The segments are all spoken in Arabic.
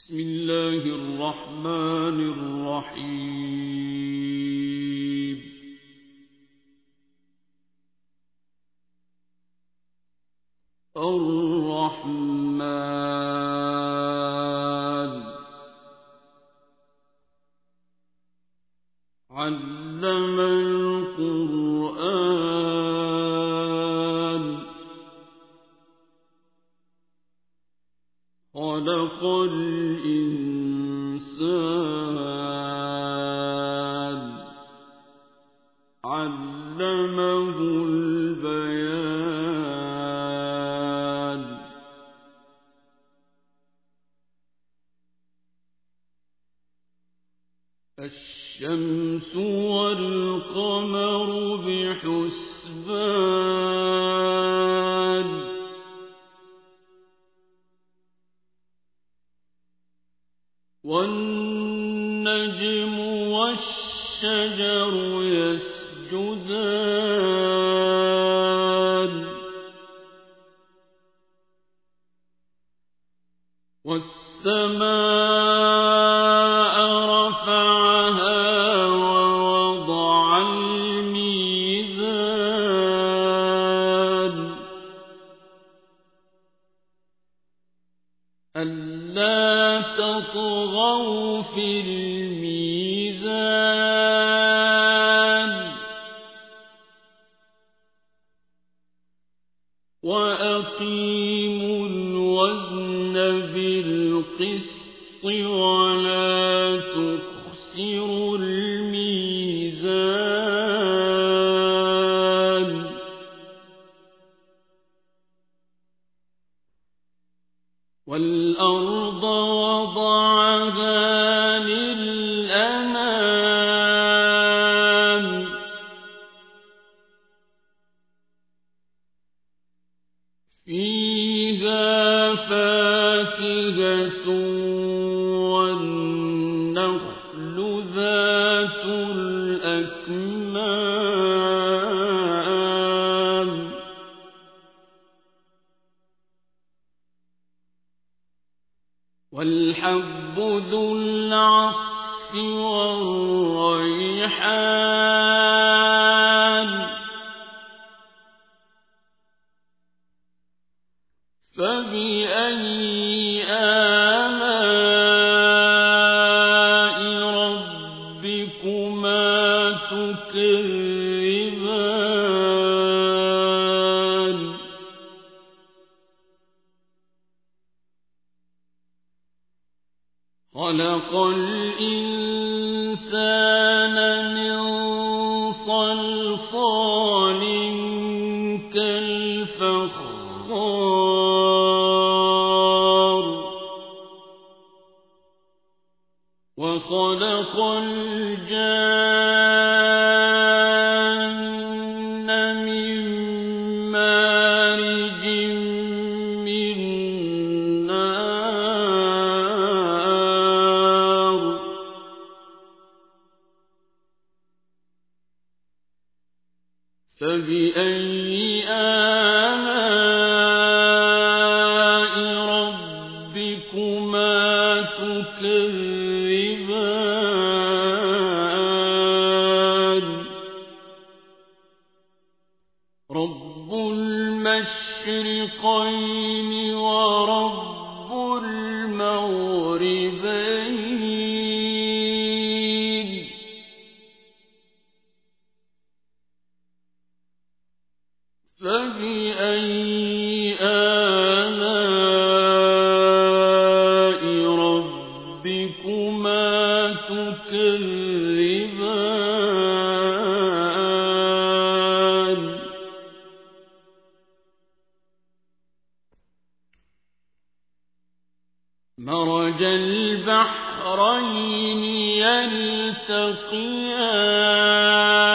بسم الله الرحمن الرحيم. الرحمن الشمس والقمر بحسبان. والنجم والشجر يسجدان. والسماء رفعها والأرض وضعها وخلق الجان المشرقين ورب المغربين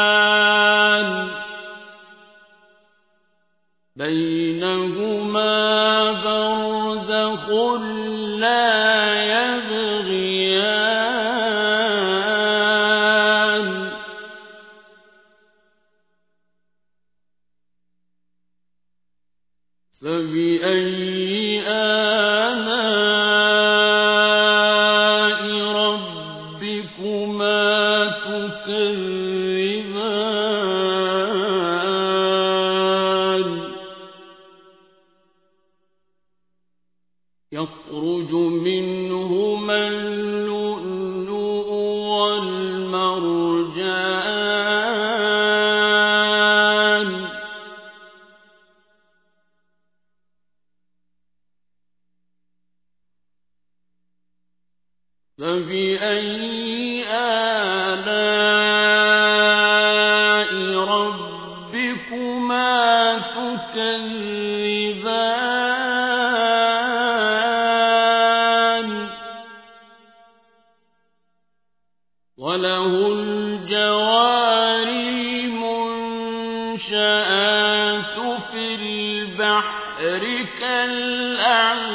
الآن بين يخرج منهما آت فِي الْبَحْرِ كَالْأَعْلَامِ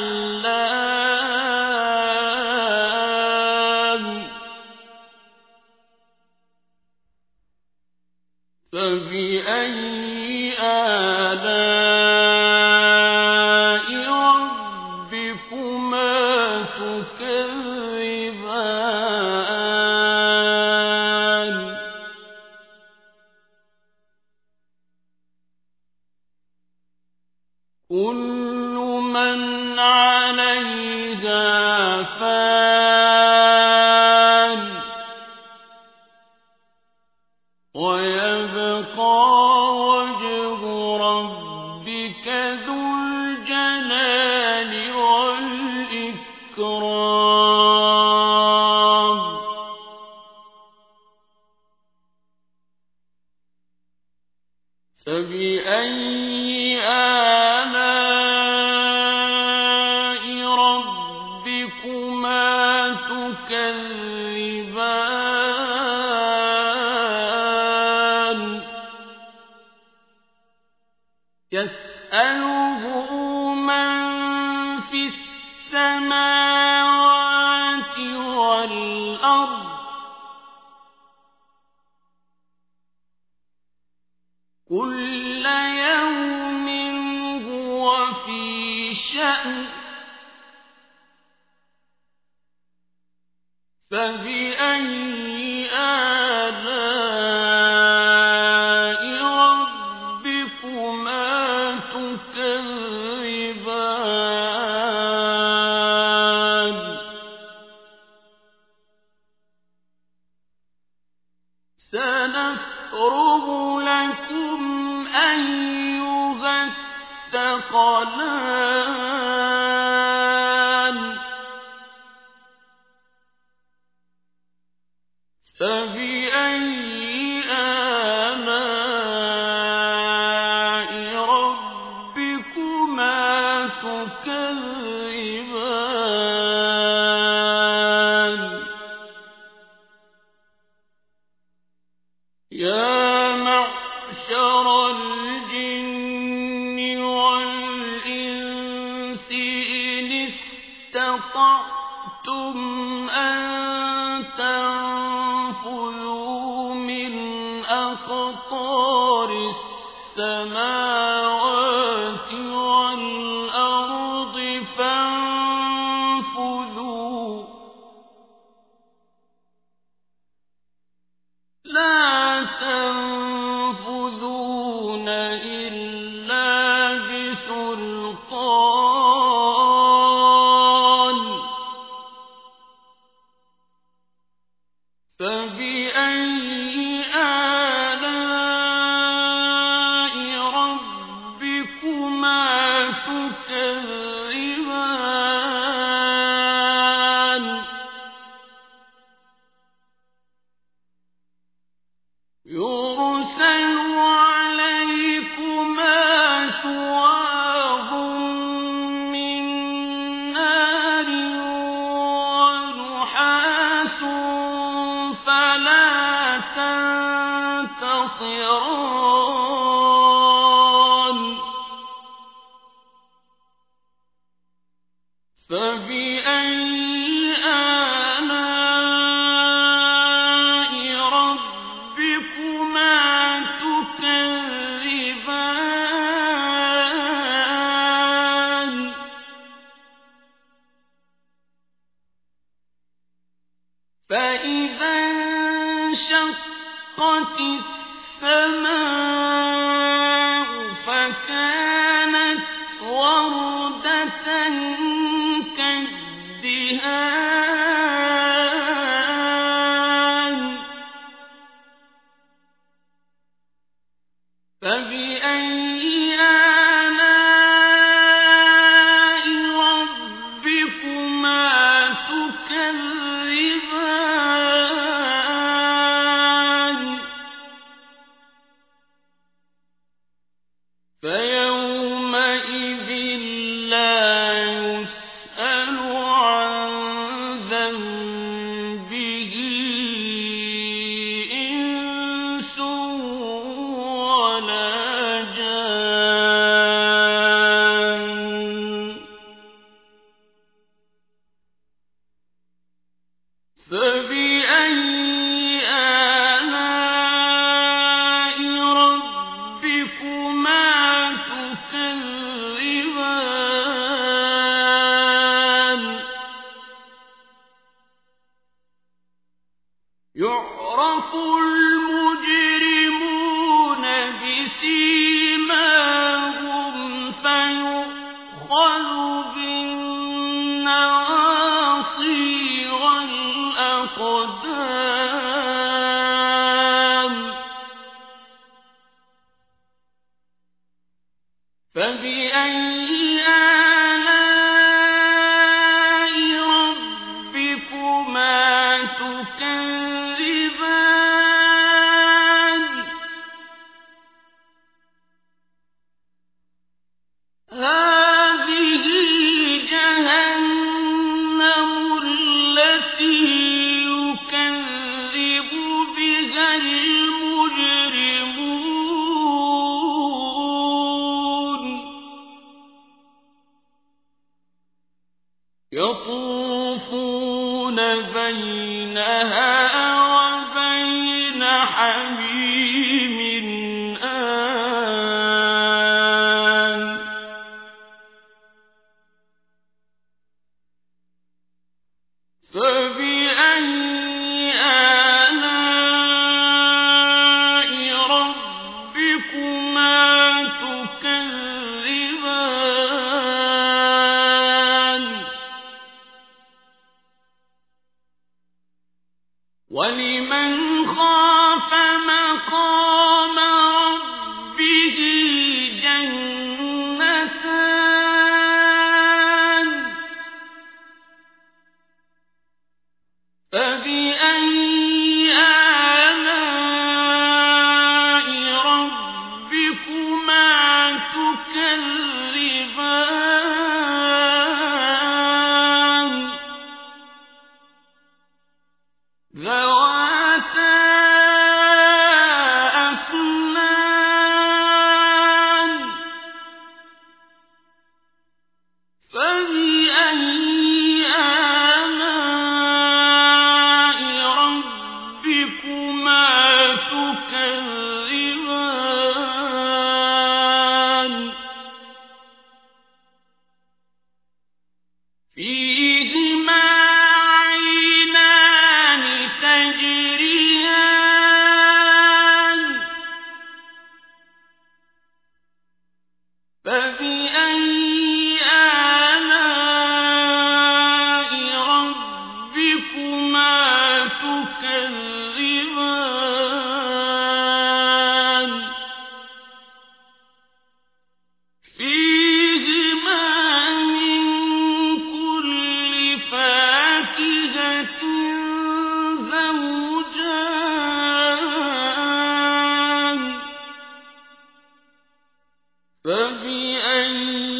ويبقى السماء أخرج لكم أيها الثقلان السماء فبأي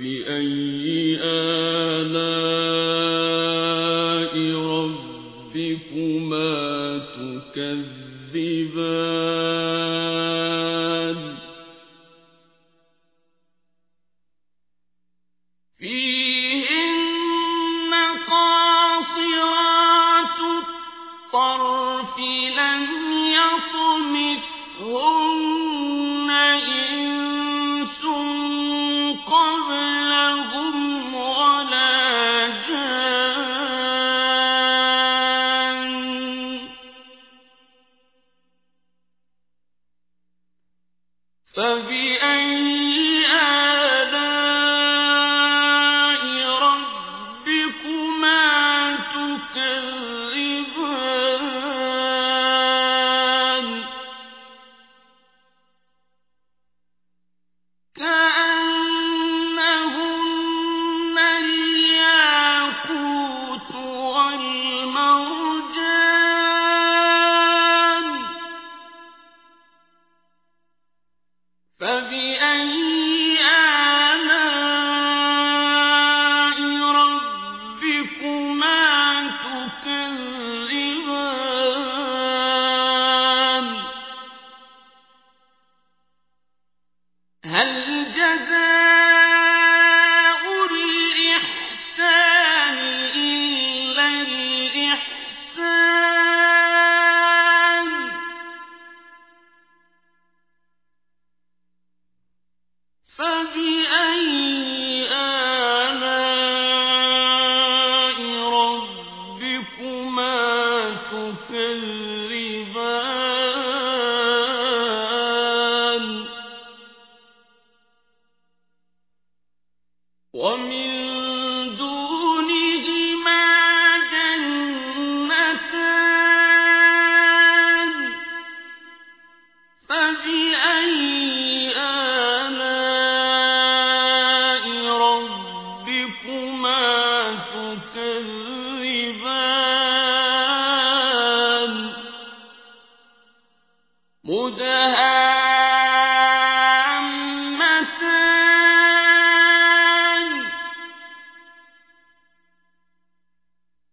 فبأي فبأي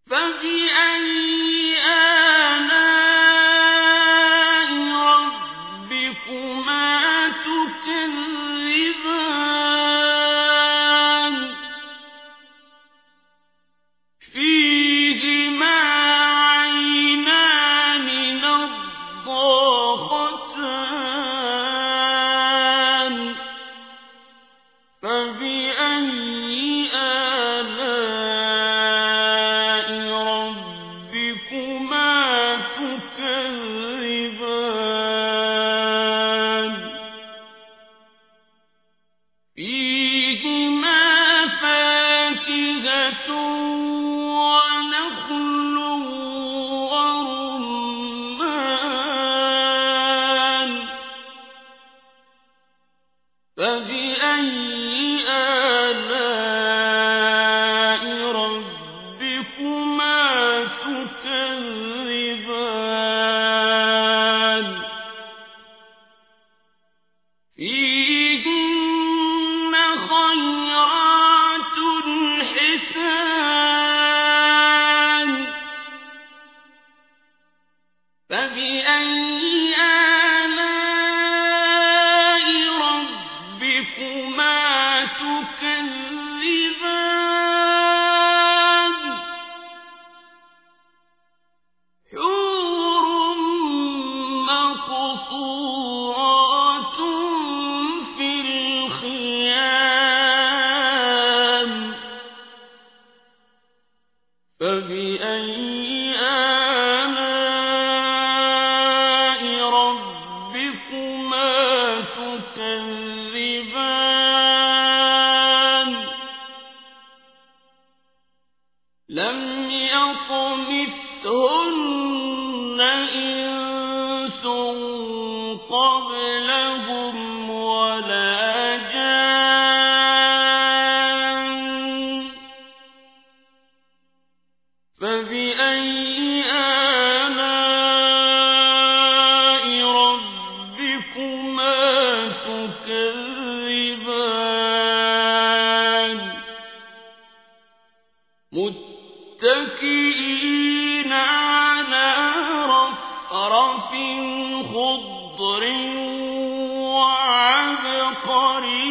فبأي فبأي آلاء لم يطمثهن إنس وعبقري